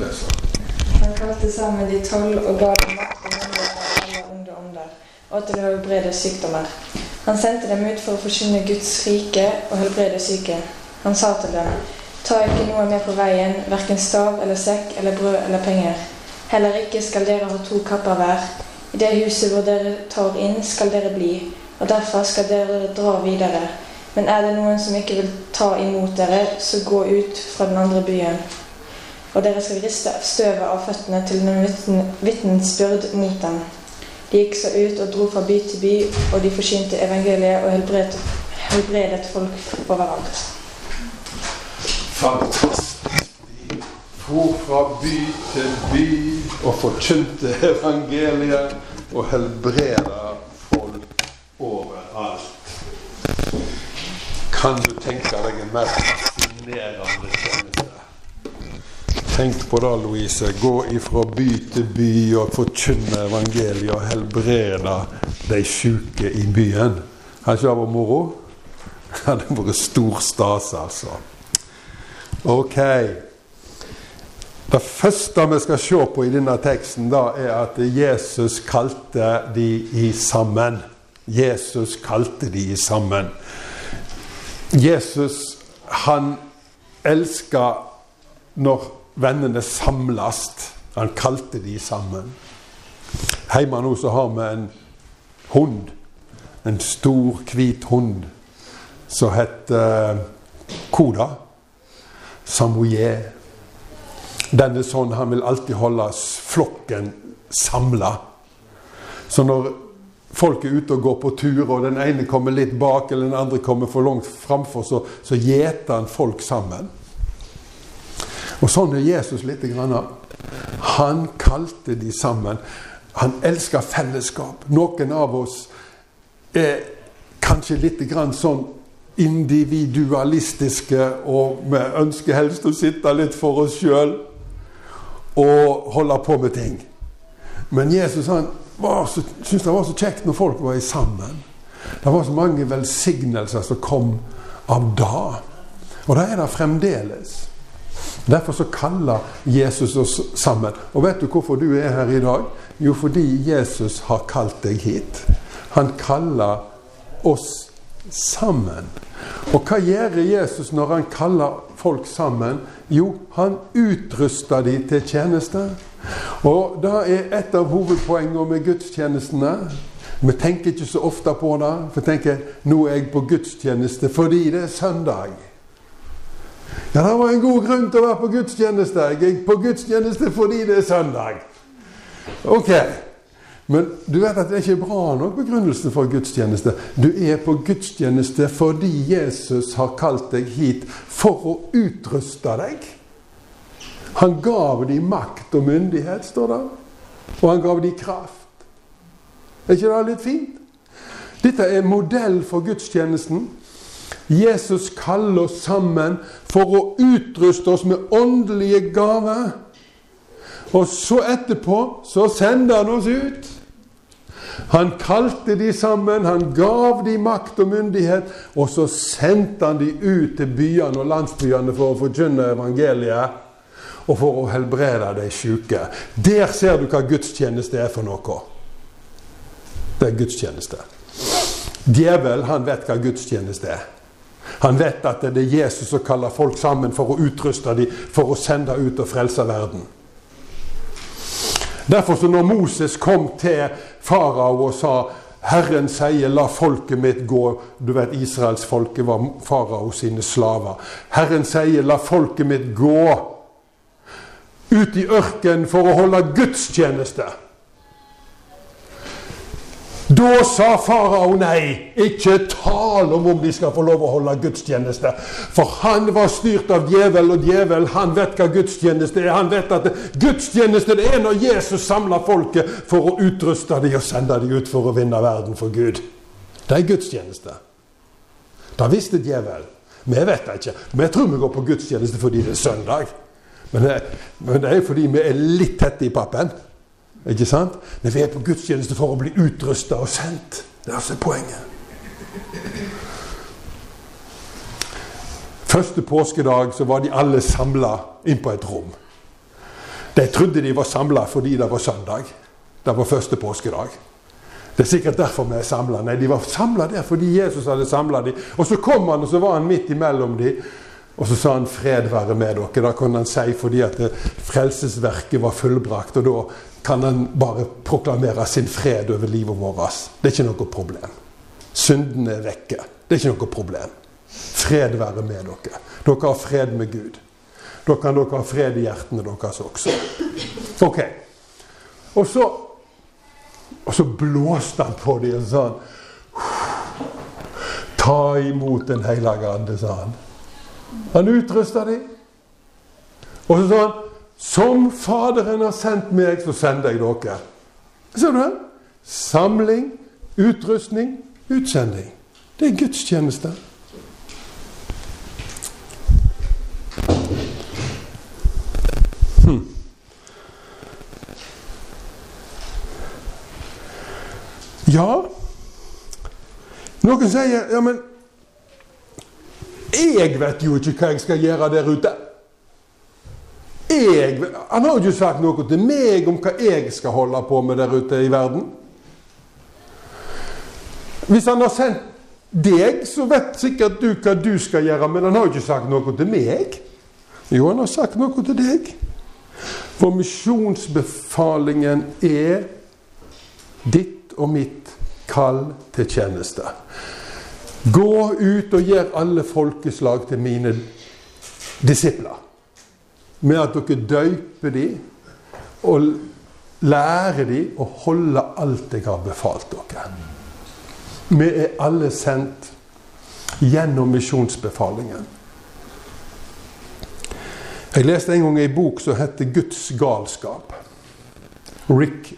leser. Han kalte sammen de tolv og ga dem makt og myndighet over alle onde ånder, og til å helbrede sykdommer. Han sendte dem ut for å forkynne Guds rike og helbrede syke. Han sa til dem, ta ikke noe med på veien, hverken stav eller sekk eller brød eller penger. Heller ikke skal dere ha to kapper hver. I det huset hvor dere tar inn, skal dere bli, og derfra skal dere dra videre. Men er det noen som ikke vil ta imot dere, så gå ut fra den andre byen. Og dere skal riste støvet av føttene til den vitn- vitnesbyrd mot dem. De gikk så ut og dro fra by til by, og de forsynte evangeliet og helbredet, helbredet folk overalt. Fantastisk. De dro fra by til by og forkynte evangeliet og helbreda folk overalt. Kan du tenke deg en mer fascinerende tjeneste? Tenk på det, Louise. Gå ifra by til by og forkynne evangeliet og helbrede de syke i byen. Har ikke det vært moro? Det hadde vært stor stas, altså. Ok. Det første vi skal se på i denne teksten, da, er at Jesus kalte de i sammen. Jesus kalte de i sammen. Jesus, han elska når vennene samles. Han kalte de sammen. Hjemme nå så har vi en hund. En stor, hvit hund som heter Koda. Samoye. Den er sånn han vil alltid holde flokken samla. Så når folk er ute og går på tur, og den ene kommer litt bak, eller den andre kommer for langt framfor, så gjeter han folk sammen. Og sånn er Jesus litt. Grann. Han kalte de sammen. Han elsker fellesskap. Noen av oss er kanskje litt grann sånn individualistiske, og vi ønsker helst å sitte litt for oss sjøl og holde på med ting. Men Jesus han syntes det var så kjekt når folk var sammen. Det var så mange velsignelser som kom av det. Og det er det fremdeles. Derfor så kaller Jesus oss sammen. Og vet du hvorfor du er her i dag? Jo, fordi Jesus har kalt deg hit. Han kaller oss sammen. Og hva gjør Jesus når han kaller folk sammen? Jo, han utruster de til tjeneste. Og det er et av hovedpoengene med gudstjenestene. Vi tenker ikke så ofte på det. For tenker nå er jeg på gudstjeneste fordi det er søndag. Ja, det var en god grunn til å være på gudstjeneste. Jeg er på gudstjeneste fordi det er søndag. Ok. Men du vet at det er ikke bra nok begrunnelse for gudstjeneste. Du er på gudstjeneste fordi Jesus har kalt deg hit for å utruste deg. Han gav dem makt og myndighet, står det. Og han gav dem kraft. Er ikke det litt fint? Dette er modell for gudstjenesten. Jesus kaller oss sammen for å utruste oss med åndelige gaver. Og så etterpå så sender han oss ut. Han kalte de sammen, han gav de makt og myndighet, og så sendte han de ut til byene og landsbyene for å forkynne evangeliet og for å helbrede de syke. Der ser du hva gudstjeneste er for noe. Det er gudstjeneste. Djevel, han vet hva gudstjeneste er. Han vet at det er Jesus som kaller folk sammen for å utruste dem, for å sende ut og frelse verden. Derfor så når Moses kom til farao og sa Herren sier, la folket mitt gå. Du vet, Israelsfolket var farao sine slaver. Herren sier, la folket mitt gå ut i ørkenen for å holde gudstjeneste. Da sa farao nei. Ikke tal om om de skal få lov å holde gudstjeneste. For han var styrt av djevel, og djevel han vet hva gudstjeneste er. Han vet at gudstjeneste det er når Jesus samler folket for å utruste dem og sende dem ut for å vinne verden for Gud. Det er gudstjeneste. Det visste djevel. Vi vet det ikke. Vi tror vi går på gudstjeneste fordi det er søndag. Men det er fordi vi er litt tette i pappen. Ikke sant? Men vi er på gudstjeneste for å bli utrusta og sendt. Det er altså poenget. Første påskedag så var de alle samla inn på et rom. De trodde de var samla fordi det var søndag. Det var første påskedag. Det er sikkert derfor vi er samla. Nei, de var samla der fordi Jesus hadde samla dem. Og så kom han, og så var han midt imellom dem. Og så sa han 'fred være med dere'. Da kunne han si fordi at frelsesverket var fullbrakt. Og da kan han bare proklamere sin fred over livet vårt. Det er ikke noe problem. Syndene er vekke. Det er ikke noe problem. Fred være med dere. Dere har fred med Gud. Da kan dere ha fred i hjertene deres også. Ok. Og så, og så blåste han på dem og sa han, Ta imot Den hellige ande, sa han. Han utrusta dem. Og så sa han Som Faderen har sendt meg, så sender jeg dere. Ser du det? Samling, utrustning, utsending. Det er gudstjeneste. Hmm. Ja Noen sier ja, men jeg vet jo ikke hva jeg skal gjøre der ute. Jeg, han har jo ikke sagt noe til meg om hva jeg skal holde på med der ute i verden. Hvis han har sendt deg, så vet sikkert du hva du skal gjøre, men han har jo ikke sagt noe til meg. Jo, han har sagt noe til deg. For misjonsbefalingen er ditt og mitt kall til tjeneste. Gå ut og gjør alle folkeslag til mine disipler. Med at dere døyper dem og lærer dem å holde alt jeg har befalt dere. Vi er alle sendt gjennom misjonsbefalingen. Jeg leste en gang ei bok som heter 'Guds galskap'. Rick,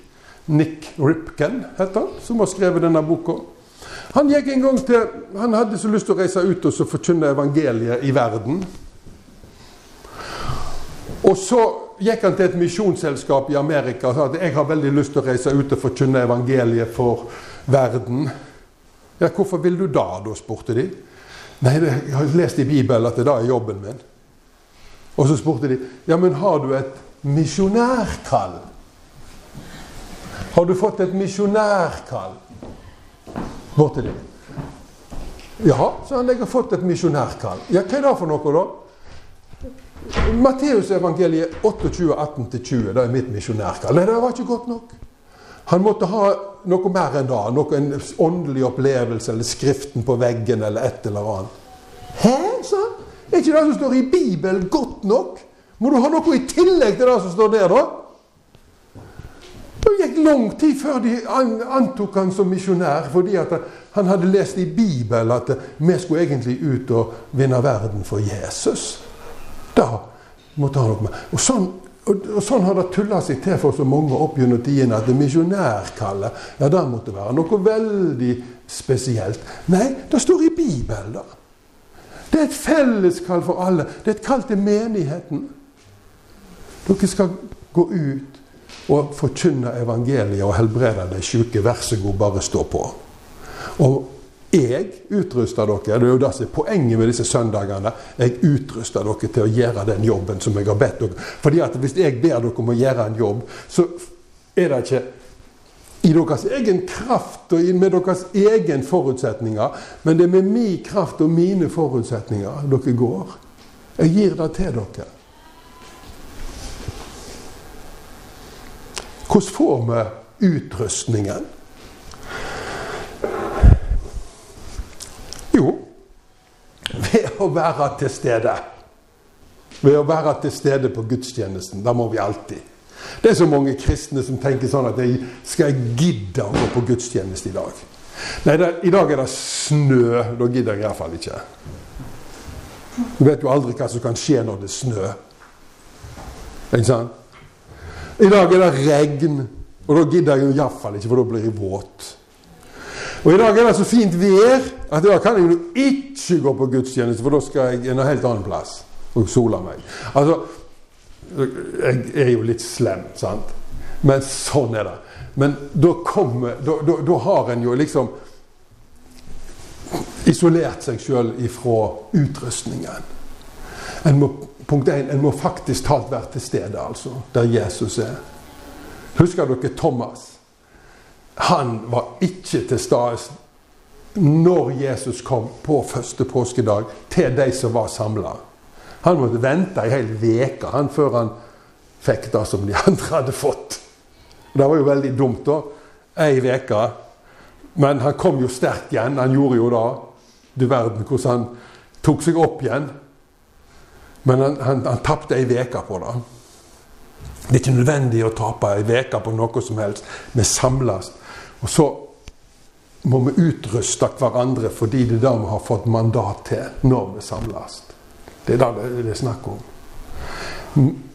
Nick Ripken heter han, som har skrevet denne boka. Han gikk en gang til, han hadde så lyst til å reise ut og forkynne evangeliet i verden. Og så gikk han til et misjonsselskap i Amerika og sa at jeg har veldig lyst til å reise ut og forkynne evangeliet for verden. Ja, 'Hvorfor vil du da?' da spurte de. Nei, jeg har lest i Bibelen at det da er jobben min. Og så spurte de ja, men har du et misjonærkall. Har du fått et misjonærkall? Borti det. Ja, sa han, jeg har fått et misjonærkall. Ja, hva er det for noe, da? Matteusevangeliet 28, 18-20, det er mitt misjonærkall. Det var ikke godt nok. Han måtte ha noe mer enn det. Noe, en åndelig opplevelse eller skriften på veggen eller et eller annet. Hæ, sa han. Er ikke det som står i Bibelen, godt nok? Må du ha noe i tillegg til det som står der, da? Det gikk lang tid før de antok han som misjonær, fordi han hadde lest i Bibelen at vi skulle egentlig ut og vinne verden for Jesus. Da måtte han noe med. Og sånn, og, og sånn har det tulla seg til for så mange opp gjennom tidene at det misjonærkallet ja, det måtte være noe veldig spesielt. Nei, det står i Bibelen, da. Det er et felleskall for alle. Det er et kall til menigheten. Dere skal gå ut og forkynne evangeliet og helbrede de syke. Vær så god, bare stå på. Og jeg utruster dere. Det er jo det som er poenget med disse søndagene. Jeg utruster dere til å gjøre den jobben som jeg har bedt dere. Fordi at Hvis jeg ber dere om å gjøre en jobb, så er det ikke i deres egen kraft og med deres egen forutsetninger, men det er med min kraft og mine forutsetninger dere går. Jeg gir det til dere. Hvordan får vi utrustningen? Jo, ved å være til stede. Ved å være til stede på gudstjenesten. Da må vi alltid. Det er så mange kristne som tenker sånn at jeg skal gidde å gå på gudstjeneste i dag. Nei, det, i dag er det snø. Da gidder jeg iallfall ikke. Du vet jo aldri hva som kan skje når det er snø. Ikke sant? I dag er det regn, og da gidder jeg iallfall ikke, for da blir jeg våt. Og i dag er det så fint vær at da kan jeg jo ikke gå på gudstjeneste, for da skal jeg en helt annen plass og sole meg. Altså, jeg er jo litt slem, sant? Men sånn er det. Men da kommer Da, da, da har en jo liksom isolert seg sjøl ifra utrustningen. En må, punkt 1, en må faktisk talt være til stede, altså, der Jesus er. Husker dere Thomas? Han var ikke til stede når Jesus kom på første påskedag til de som var samla. Han måtte vente ei hel uke før han fikk det som de andre hadde fått. Det var jo veldig dumt, da. Ei uke. Men han kom jo sterkt igjen. Han gjorde jo det. Du verden hvordan han tok seg opp igjen. Men han, han, han tapte ei uke på det. Det er ikke nødvendig å tape ei uke på noe som helst. Vi samles. Og så må vi utruste hverandre fordi det er det vi har fått mandat til når vi samles. Det er det det er snakk om.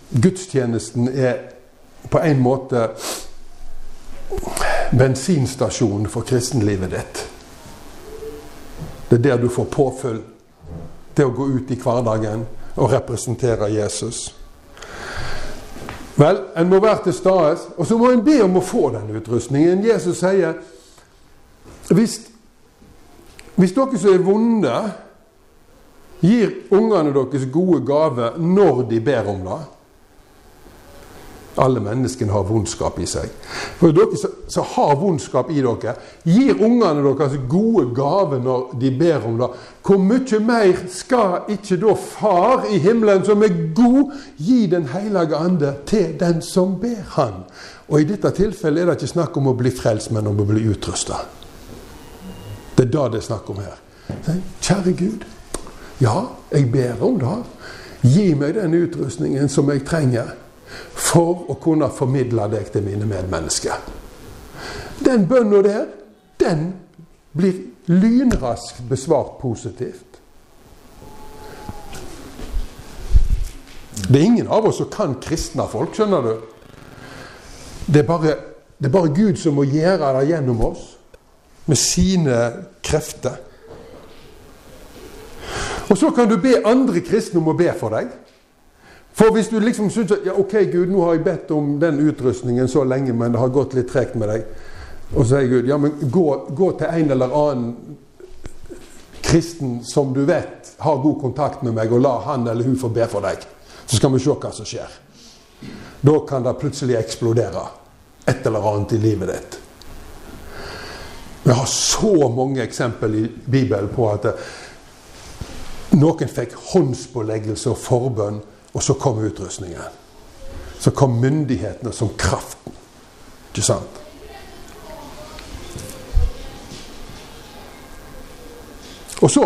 Gudstjenesten er på en måte bensinstasjonen for kristenlivet ditt. Det er der du får påfyll. Det å gå ut i hverdagen og representere Jesus. Vel, en må være til stede, og så må en be om å få den utrustningen. Jesus sier hvis, hvis dere som er vonde, gir ungene deres gode gaver når de ber om det alle menneskene har vondskap i seg. For dere som har vondskap i dere, gir ungene deres gode gaver når de ber om det. Hvor mye mer skal ikke da Far i himmelen, som er god, gi Den hellige ande til den som ber Han? Og i dette tilfellet er det ikke snakk om å bli frelst, men om å bli utrusta. Det er det det er snakk om her. Kjære Gud. Ja, jeg ber om det. Gi meg den utrustningen som jeg trenger for å kunne formidle deg til mine medmennesker. Den bønna der, den blir lynraskt besvart positivt. Det er ingen av oss som kan kristne folk, skjønner du. Det er, bare, det er bare Gud som må gjøre det gjennom oss, med sine krefter. Og så kan du be andre kristne om å be for deg. For hvis du liksom syns at ja, ok, Gud, nå har jeg bedt om den utrustningen så lenge, men det har gått litt tregt med deg. Og så sier Gud ja, men gå, gå, til en eller annen kristen som du vet har god kontakt med meg, og la han eller hun få be for deg. Så skal vi se hva som skjer. Da kan det plutselig eksplodere et eller annet i livet ditt. Vi har så mange eksempel i Bibelen på at noen fikk håndspåleggelse og forbønn og så kom utrustningen. Så kom myndighetene som kraften. Ikke sant? Og så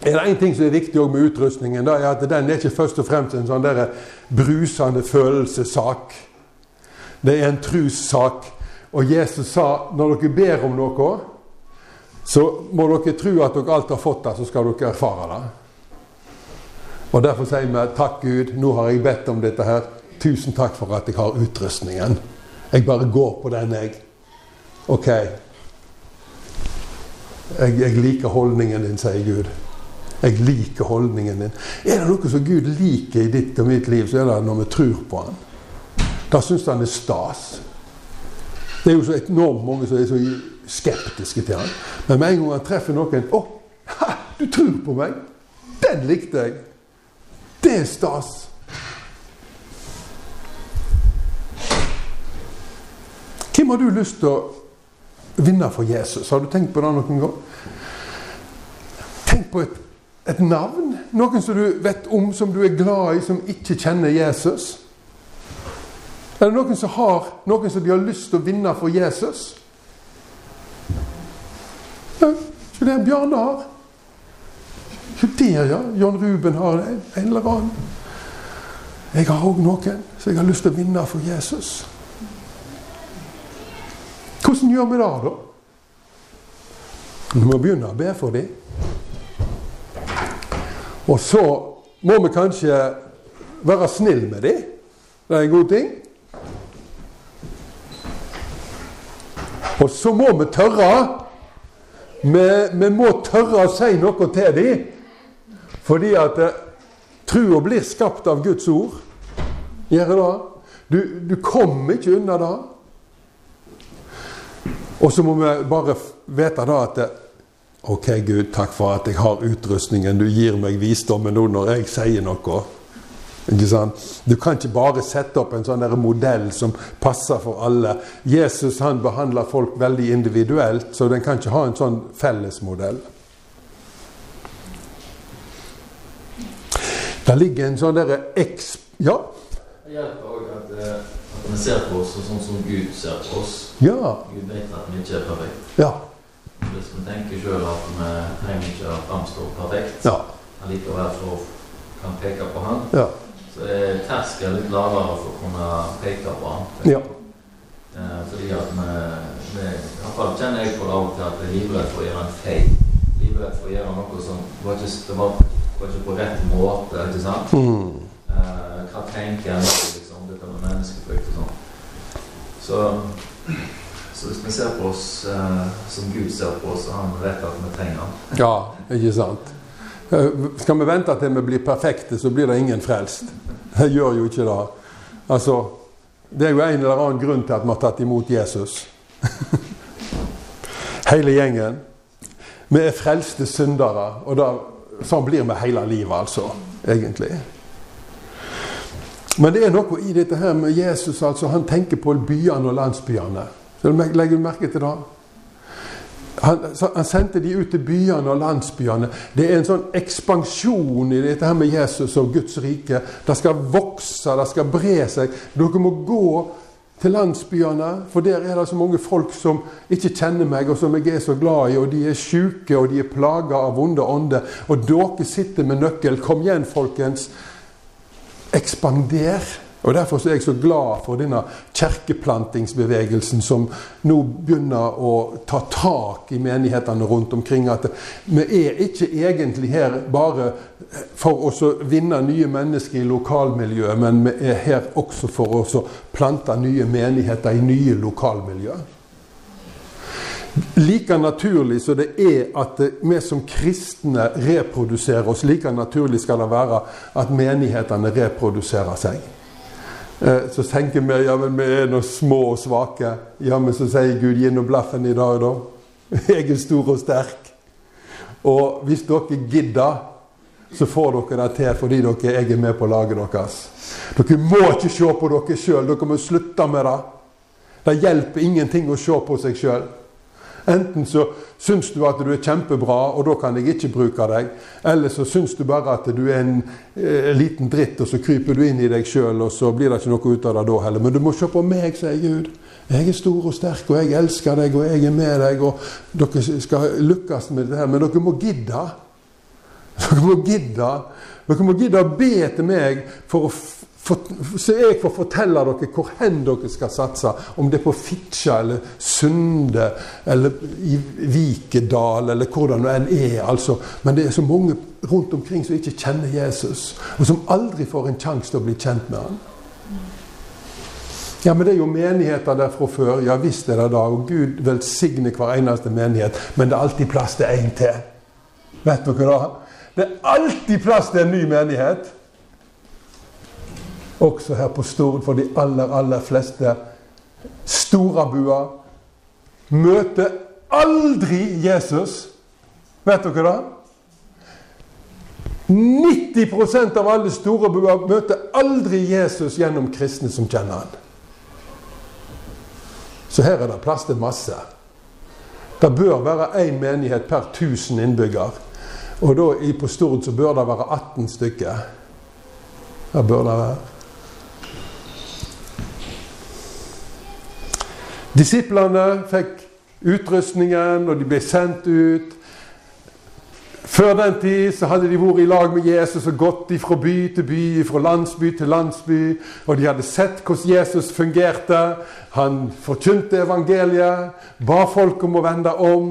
er det én ting som er viktig med utrustningen. Det er at Den er ikke først og fremst en sånn brusende følelsessak. Det er en trussak. Og Jesus sa når dere ber om noe, så må dere tro at dere alt har fått det, så skal dere erfare det. Og Derfor sier vi takk Gud, nå har jeg bedt om dette her. Tusen takk for at jeg har utrustningen. Jeg bare går på den, jeg. Ok. Jeg, jeg liker holdningen din, sier Gud. Jeg liker holdningen din. Er det noe som Gud liker i ditt og mitt liv, så er det når vi tror på Han. Da syns han er stas. Det er jo så enormt mange som er så skeptiske til han. Men med en gang han treffer noen 'Å, oh, du tror på meg!' Den likte jeg. Det er stas. Hvem har du lyst til å vinne for Jesus? Har du tenkt på det noen gang? Tenk på et, et navn. Noen som du vet om, som du er glad i, som ikke kjenner Jesus. Er det noen som har noen som de har lyst til å vinne for Jesus? Ja, det er Bjarne har. Der, ja. John Ruben har en, en eller annen. Jeg har òg noen som jeg har lyst til å vinne for Jesus. Hvordan gjør vi det, da? Vi må begynne å be for dem. Og så må vi kanskje være snill med dem. Det er en god ting. Og så må vi tørre. Vi, vi må tørre å si noe til dem. Fordi at eh, trua blir skapt av Guds ord. Gjør det. Du, du kommer ikke unna det. Og så må vi bare vite da at det... Ok, Gud, takk for at jeg har utrustningen. Du gir meg visdommen nå når jeg sier noe. Ikke sant? Du kan ikke bare sette opp en sånn der modell som passer for alle. Jesus han behandler folk veldig individuelt, så den kan ikke ha en sånn fellesmodell. Det ligger en sånn derre eks... Ja? Det hjelper òg at, eh, at vi ser på oss sånn som Gud ser på oss. Ja. Gud vet at vi ikke er perfekte. Ja. Hvis vi tenker sjøl at vi trenger ikke å framstå perfekt, Ja. allikevel så kan peke på Han, Ja. så er terskelen litt lavere for å kunne peke på Han. Ja. Eh, fordi at vi, vi I kjenner jeg på det av og til at vi er livredd for å gjøre en feil. Livredd for å gjøre noe som var ikke, det var, ikke på rett måte. ikke sant? Mm. Eh, hva tenker jeg liksom, dette med menneskefrykt og sånn. Så, så hvis vi ser på oss eh, som Gud ser på oss, så har vi rett at vi trenger Han. Ja, ikke sant? Eh, Skal vi vente til vi blir perfekte, så blir det ingen frelst. Det gjør jo ikke det. Altså, det er jo en eller annen grunn til at vi har tatt imot Jesus. Hele gjengen. Vi er frelste syndere, og da, sånn blir vi hele livet, altså. Egentlig. Men det er noe i dette her med Jesus. altså Han tenker på byene og landsbyene. Legger du merke til det? Han, han sendte de ut til byene og landsbyene. Det er en sånn ekspansjon i dette her med Jesus og Guds rike. Det skal vokse, det skal bre seg. Dere må gå til landsbyene, for der er det så mange folk som ikke kjenner meg, og som jeg er så glad i, og de er syke, og de er plaga av vonde ånder. Og dere sitter med nøkkel. Kom igjen, folkens. Ekspander. Og Derfor er jeg så glad for denne kirkeplantingsbevegelsen som nå begynner å ta tak i menighetene rundt omkring. At vi er ikke egentlig her bare for å vinne nye mennesker i lokalmiljøet, men vi er her også for å plante nye menigheter i nye lokalmiljø. Like naturlig som det er at vi som kristne reproduserer oss, like naturlig skal det være at menighetene reproduserer seg. Så tenker vi ja, men vi er nå små og svake. Ja, men så sier Gud gi nå blaffen i dag, da. Jeg er stor og sterk. Og hvis dere gidder, så får dere det til fordi dere, jeg er med på laget deres. Dere må ikke se på dere sjøl. Dere må slutte med det. Det hjelper ingenting å se på seg sjøl. Enten så syns du at du er kjempebra, og da kan jeg ikke bruke deg. Eller så syns du bare at du er en eh, liten dritt, og så kryper du inn i deg sjøl, og så blir det ikke noe ut av det da heller. Men du må se på meg, sier Gud. Jeg er stor og sterk, og jeg elsker deg, og jeg er med deg, og dere skal lykkes med det her. Men dere må gidde. Dere må gidde. Dere må gidde å be til meg for å så jeg får fortelle dere hvor hen dere skal satse. Om det er på Fitja eller Sunde eller i Vikedal eller hvordan det enn er. altså. Men det er så mange rundt omkring som ikke kjenner Jesus, og som aldri får en sjanse til å bli kjent med han. Ja, men det er jo menigheter der fra før. Ja visst er det da. Og Gud velsigne hver eneste menighet. Men det er alltid plass til en til. Vet dere da? Det er alltid plass til en ny menighet. Også her på Stord for de aller, aller fleste storabua møter aldri Jesus. Vet dere det? 90% av alle storabuer møter aldri Jesus gjennom kristne som kjenner han. Så her er det plass til masse. Det bør være én menighet per 1000 innbygger. Og da på Stord så bør det være 18 stykker. Det bør det være. Disiplene fikk utrustningen, og de ble sendt ut. Før den tid så hadde de vært i lag med Jesus og gått fra by til by, fra landsby til landsby. Og de hadde sett hvordan Jesus fungerte. Han forkynte evangeliet, ba folk om å vende om.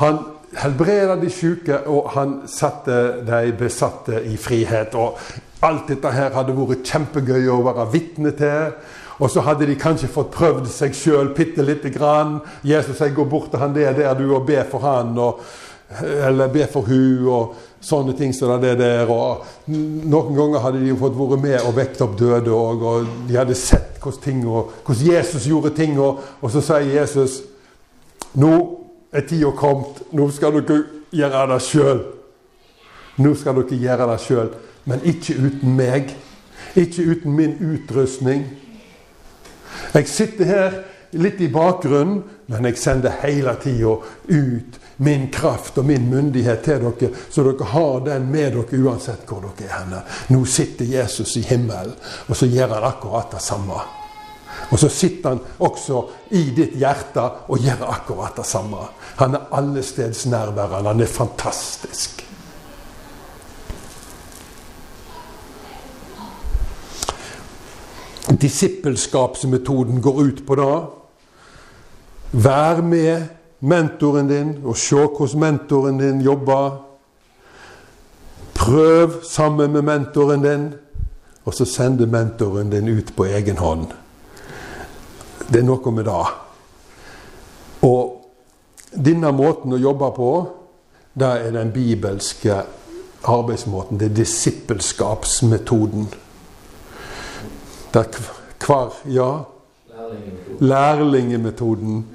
Han helbreda de syke, og han satte de besatte i frihet. Og alt dette her hadde vært kjempegøy å være vitne til. Og så hadde de kanskje fått prøvd seg sjøl bitte lite grann. Jesus sier 'gå bort til han der, der du, og be for han', og, eller 'be for hun', og sånne ting som det der. Og noen ganger hadde de fått være med og vekt opp døde òg, og de hadde sett hvordan, ting, og, hvordan Jesus gjorde ting. Og, og så sier Jesus 'Nå er tida kommet. Nå skal dere gjøre det sjøl. Nå skal dere gjøre det sjøl, men ikke uten meg. Ikke uten min utrustning. Jeg sitter her litt i bakgrunnen, men jeg sender hele tida ut min kraft og min myndighet til dere, så dere har den med dere uansett hvor dere er henne. Nå sitter Jesus i himmelen, og så gjør han akkurat det samme. Og så sitter han også i ditt hjerte og gjør akkurat det samme. Han er allestedsnærværende. Han er fantastisk. Disippelskapsmetoden går ut på da. Vær med mentoren din og se hvordan mentoren din jobber. Prøv sammen med mentoren din, og så sender mentoren din ut på egen hånd. Det er noe med det. Og denne måten å jobbe på, det er den bibelske arbeidsmåten. Det er disippelskapsmetoden. Der hver Ja, lærlingemetoden.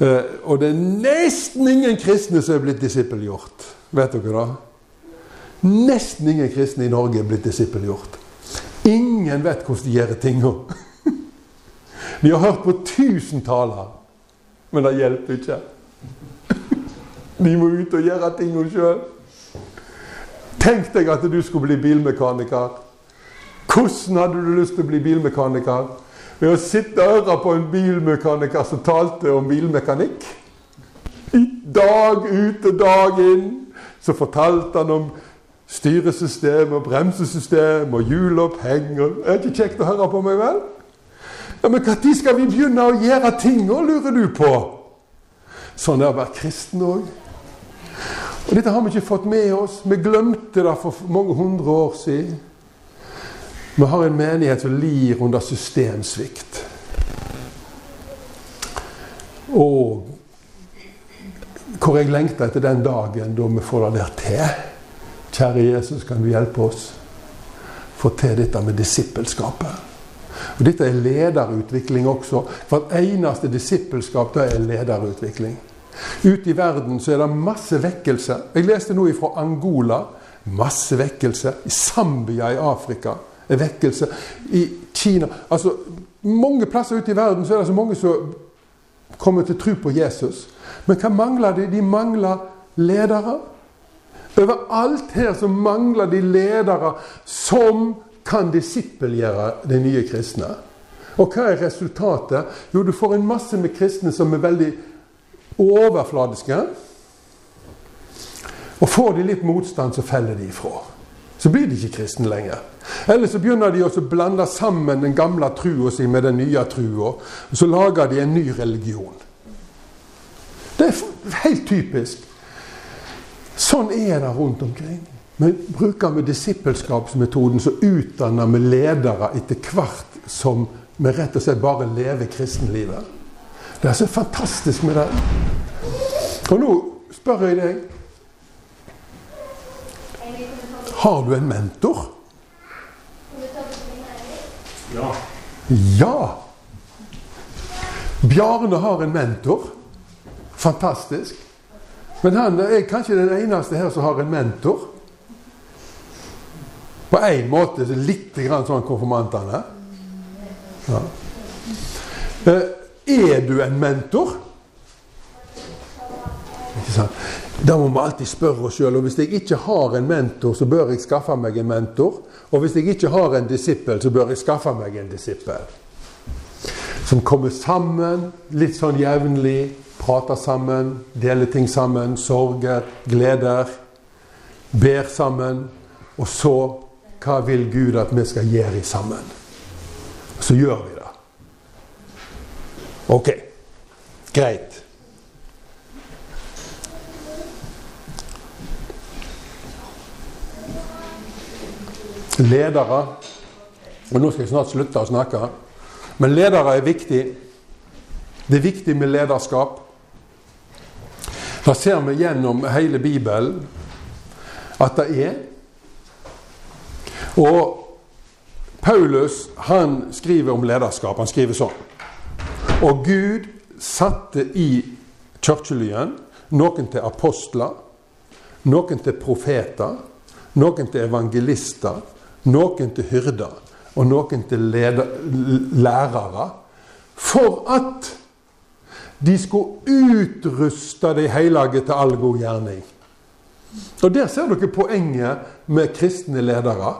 Eh, og det er nesten ingen kristne som er blitt disippelgjort. Vet dere det? Nesten ingen kristne i Norge er blitt disippelgjort. Ingen vet hvordan de gjør tinga. Vi har hørt på tusen taler, men det hjelper ikke. De må ut og gjøre tingene sjøl. Tenk deg at du skulle bli bilmekaniker. Hvordan hadde du lyst til å bli bilmekaniker? Ved å sitte og høre på en bilmekaniker som talte om bilmekanikk. I dag ut og dag inn så fortalte han om styresystem og bremsesystem og hjuloppheng. Er det ikke kjekt å høre på meg, vel? Ja, Men når skal vi begynne å gjøre ting, lurer du på? Sånn er å være kristen òg. Og dette har vi ikke fått med oss. Vi glemte det for mange hundre år siden. Vi har en menighet som lir under systemsvikt. Og hvor jeg lengter etter den dagen da vi får det der til. Kjære Jesus, kan du hjelpe oss få til dette med disippelskapet? Og Dette er lederutvikling også. Hvert eneste disippelskap det er lederutvikling. Ute i verden så er det masse vekkelse. Jeg leste nå fra Angola. Masse vekkelse. I Zambia i Afrika vekkelse. I Kina Altså, mange plasser ute i verden så er det så mange som kommer til tro på Jesus. Men hva mangler de? De mangler ledere. Overalt her så mangler de ledere som kan disippelgjøre de nye kristne. Og hva er resultatet? Jo, du får en masse med kristne som er veldig overfladiske. Og får de litt motstand, så feller de ifra. Så blir de ikke kristne lenger. Eller så begynner de å blande sammen den gamle trua si med den nye trua. Og så lager de en ny religion. Det er helt typisk. Sånn er det rundt omkring. Men bruker vi disippelskapsmetoden, så utdanner vi ledere etter hvert som vi rett og slett bare lever kristenlivet. Det er så fantastisk med det. Og nå spør jeg deg Har du en mentor? Ja. Ja! Bjarne har en mentor. Fantastisk. Men han er kanskje den eneste her som har en mentor. På en måte litt grann sånn konfirmantene. Ja. Eh, Er du en mentor? Ikke sant? Da må vi alltid spørre oss sjøl. Hvis jeg ikke har en mentor, så bør jeg skaffe meg en mentor. Og hvis jeg ikke har en disippel, så bør jeg skaffe meg en disippel. Som kommer sammen litt sånn jevnlig. Prater sammen, deler ting sammen. Sorger, gleder. Ber sammen. Og så hva vil Gud at vi skal gjøre sammen? Så gjør vi det. Ok. Greit. Ledere Og nå skal jeg snart slutte å snakke. Men ledere er viktig. Det er viktig med lederskap. Da ser vi gjennom hele Bibelen at det er. Og Paulus han skriver om lederskap. Han skriver sånn. Og Gud satte i kirkelyen noen til apostler, noen til profeter, noen til evangelister, noen til hyrder og noen til leder, lærere. For at de skulle utruste de hellige til all god gjerning. Og Der ser dere poenget med kristne ledere.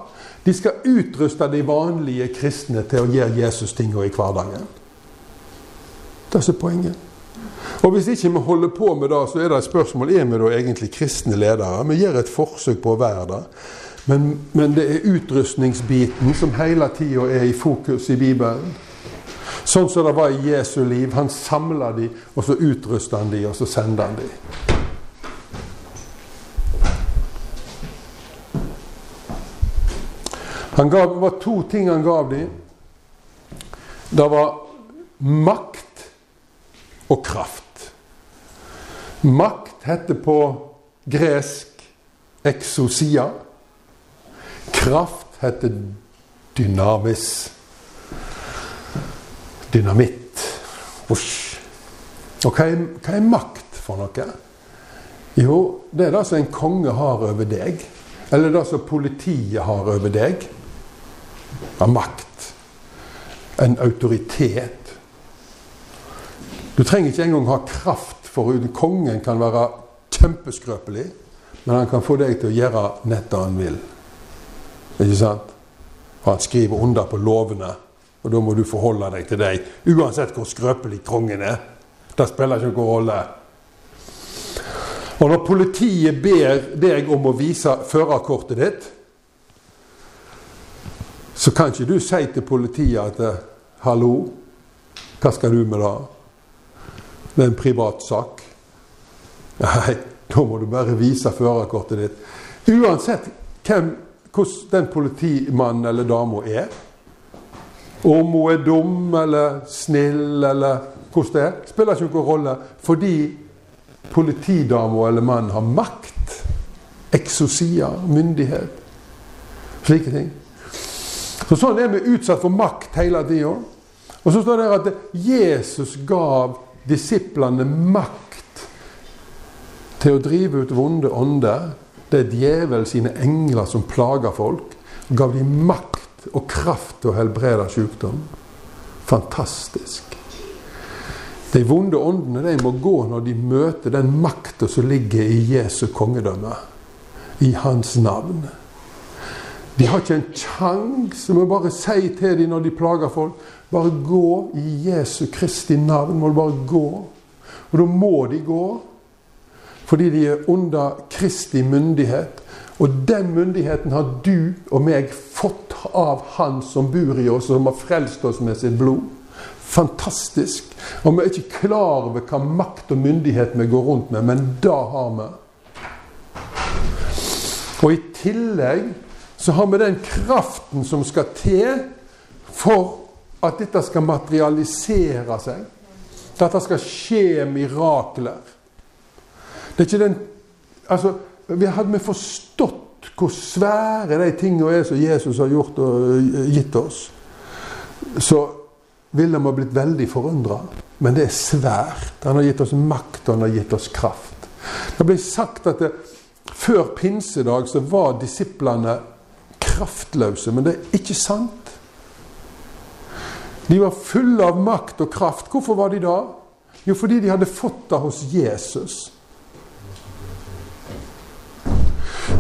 De skal utruste de vanlige kristne til å gjøre Jesus-tinga i hverdagen. Det er poenget. Og Hvis ikke vi holder på med det, så er det et spørsmål er vi da egentlig kristne ledere. Vi gjør et forsøk på å være det. Men, men det er utrustningsbiten som hele tida er i fokus i Bibelen. Sånn som det var i Jesu liv. Han samla de, og så utrusta han de, og så sendte han de. Han gav, det var to ting han gav dem. Det var makt og kraft. Makt heter på gresk exosia. Kraft heter dynamis. Dynamitt. Osj. Og hva er, hva er makt for noe? Jo, det er det som en konge har over deg. Eller det som politiet har over deg av makt. En autoritet. Du trenger ikke engang ha kraft, for kongen kan være kjempeskrøpelig. Men han kan få deg til å gjøre nett det han vil. Ikke sant? Og han skriver under på lovene, og da må du forholde deg til deg. Uansett hvor skrøpelig kongen er. Det spiller ikke noen rolle. Og når politiet ber deg om å vise førerkortet ditt, så kan ikke du si til politiet at 'Hallo, hva skal du med det?' Det er en privat sak. Nei, da må du bare vise førerkortet ditt. Uansett hvem, hvordan den politimannen eller dama er. Om hun er dum eller snill eller hvordan det er, spiller ikke noen rolle. Fordi politidama eller mannen har makt. Eksosia, myndighet. Slike ting. Så Sånn er vi utsatt for makt hele tida. Og så står det at Jesus gav disiplene makt til å drive ut vonde ånder. Det er djevel sine engler som plager folk. Og gav dem makt og kraft til å helbrede sykdom. Fantastisk. De vonde åndene de må gå når de møter den makta som ligger i Jesu kongedømme. I hans navn. De har ikke en sjanse. Må bare si til dem når de plager folk Bare gå i Jesu Kristi navn. Må du bare gå. Og da må de gå. Fordi de er under Kristi myndighet. Og den myndigheten har du og meg fått av Han som bor i oss, og som har frelst oss med sitt blod. Fantastisk. Og vi er ikke klar over hva makt og myndighet vi går rundt med, men det har vi. Og i tillegg så har vi den kraften som skal til for at dette skal materialisere seg. At det skal skje mirakler. Det er ikke den Altså, hadde vi forstått hvor svære de tingene er som Jesus har gjort og gitt oss, så ville vi blitt veldig forundra. Men det er svært. Han har gitt oss makt, og han har gitt oss kraft. Det ble sagt at det, før pinsedag så var disiplene kraftløse. Men det er ikke sant. De var fulle av makt og kraft. Hvorfor var de da? Jo, fordi de hadde fått det hos Jesus.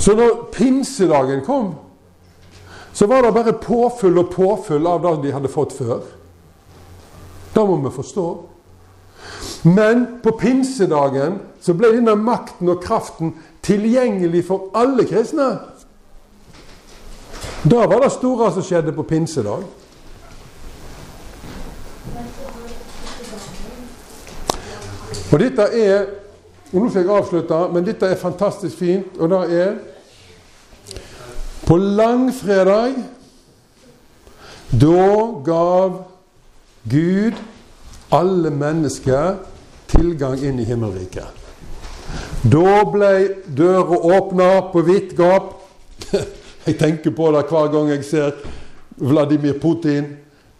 Så når pinsedagen kom, så var det bare påfyll og påfyll av det de hadde fått før. Det må vi forstå. Men på pinsedagen så ble denne makten og kraften tilgjengelig for alle kristne. Da var det store som skjedde på pinsedag. Og dette er og Nå skal jeg avslutte, men dette er fantastisk fint. Og det er På langfredag Da gav Gud alle mennesker tilgang inn i himmelriket. Da ble døra åpna på vidt gap. Jeg tenker på det hver gang jeg ser Vladimir Putin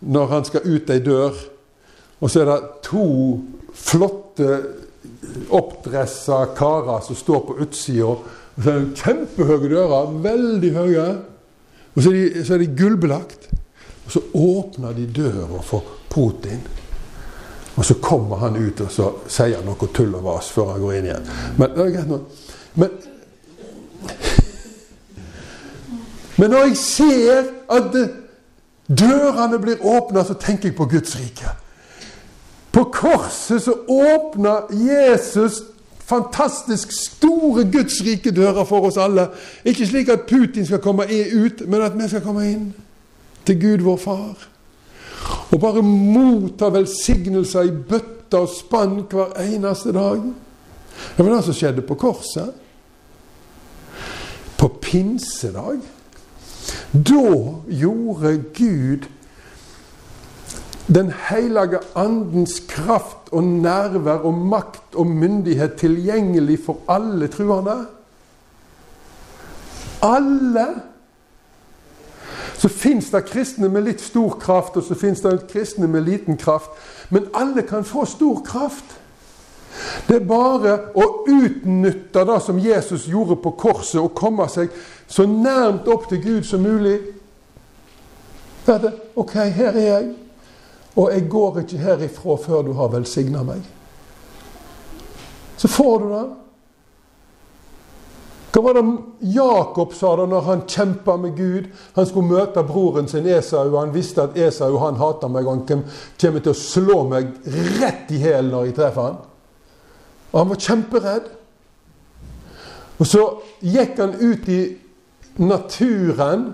når han skal ut ei dør. Og så er det to flotte oppdressa karer som står på utsida kjempehøye dører. Veldig høye. Og så er de, så er de gullbelagt. Og så åpner de døra for Putin. Og så kommer han ut og så sier han noe tull og vas før han går inn igjen. Men. Men, men når jeg ser at dørene blir åpna, så tenker jeg på Guds rike. På korset så åpna Jesus fantastisk store Guds rike dører for oss alle. Ikke slik at Putin skal komme ut, men at vi skal komme inn til Gud vår Far. Og bare motta velsignelser i bøtter og spann hver eneste dag. Det var det som skjedde på korset. På pinsedag. Da gjorde Gud den hellige andens kraft og nærvær og makt og myndighet tilgjengelig for alle truende. Alle så fins det kristne med litt stor kraft, og så fins det kristne med liten kraft. Men alle kan få stor kraft. Det er bare å utnytte det som Jesus gjorde på korset, og komme seg så nærmt opp til Gud som mulig. Det er det. Ok, her er jeg. Og jeg går ikke herifra før du har velsigna meg. Så får du det. Hva var det Jakob sa da når han kjempa med Gud? Han skulle møte broren sin Esau, og han visste at Esau han hater meg, han kommer til å slå meg rett i hælen når jeg treffer han. Og han var kjemperedd. Og så gikk han ut i naturen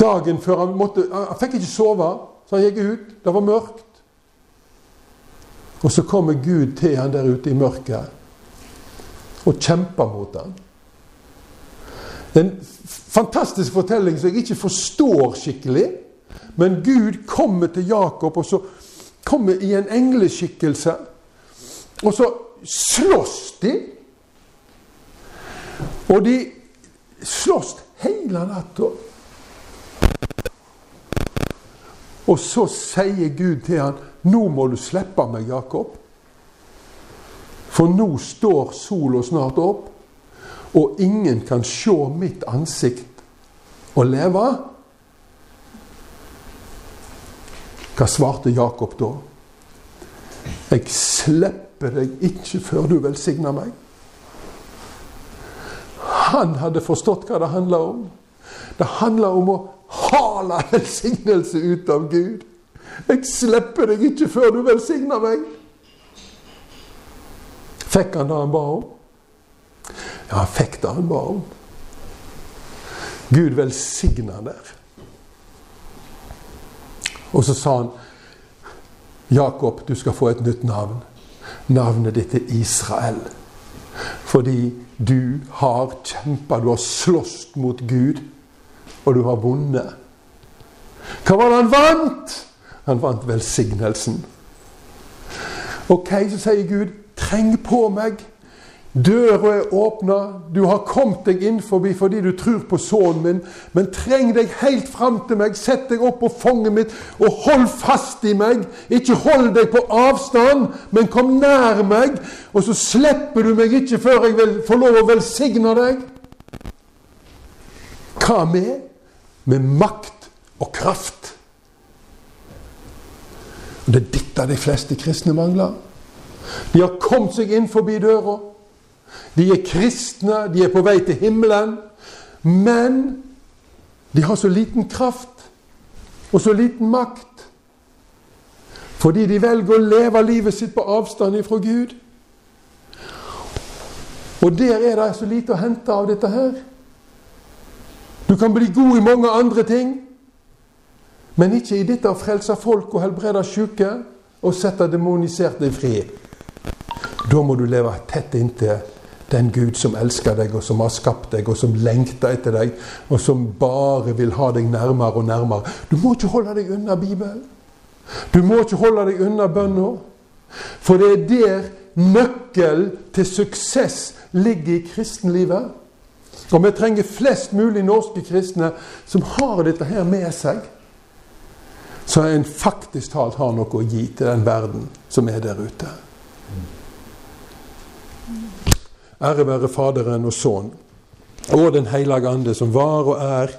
dagen før han måtte Han fikk ikke sove, så han gikk ut. Det var mørkt. Og så kommer Gud til han der ute i mørket og kjemper mot han. En fantastisk fortelling som jeg ikke forstår skikkelig. Men Gud kommer til Jakob, og så kommer i en engleskikkelse. Og så slåss de. Og de slåss hele natta. Og så sier Gud til han, 'Nå må du slippe meg, Jakob.' For nå står sola snart opp, og ingen kan se mitt ansikt og leve. Hva svarte Jakob da? Jeg slipper deg ikke før du velsigner meg. Han hadde forstått hva det handla om. Det handla om å hale velsignelse ut av Gud. Jeg slipper deg ikke før du velsigner meg. Fikk han det han ba om? Ja, han fikk det han ba om. Gud velsigna der. Og så sa han Jakob, du skal få et nytt navn. Navnet ditt er Israel. Fordi du har kjempa, du har slåss mot Gud, og du har vunnet. Hva var det han vant? Han vant velsignelsen. Ok, så sier Gud, Treng på meg. Døra er åpna. Du har kommet deg inn forbi fordi du tror på sønnen min. Men treng deg helt fram til meg. Sett deg opp på fanget mitt og hold fast i meg. Ikke hold deg på avstand, men kom nær meg. Og så slipper du meg ikke før jeg vil få lov å velsigne deg. Hva med? Med makt og kraft. Og Det er dette de fleste kristne mangler. De har kommet seg inn forbi døra. De er kristne, de er på vei til himmelen. Men de har så liten kraft og så liten makt. Fordi de velger å leve livet sitt på avstand fra Gud. Og der er det så lite å hente av dette her. Du kan bli god i mange andre ting, men ikke i dette å frelse folk og helbrede syke og sette demoniserte fri. Da må du leve tett inntil den Gud som elsker deg, og som har skapt deg, og som lengter etter deg, og som bare vil ha deg nærmere og nærmere. Du må ikke holde deg unna Bibelen. Du må ikke holde deg unna bønna. For det er der nøkkelen til suksess ligger i kristenlivet. Og vi trenger flest mulig norske kristne som har dette her med seg. Så en faktisk talt har noe å gi til den verden som er der ute. Ære være Faderen og Sønnen og Den hellige ande, som var og er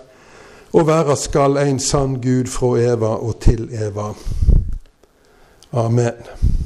og være skal en sann Gud fra Eva og til Eva. Amen.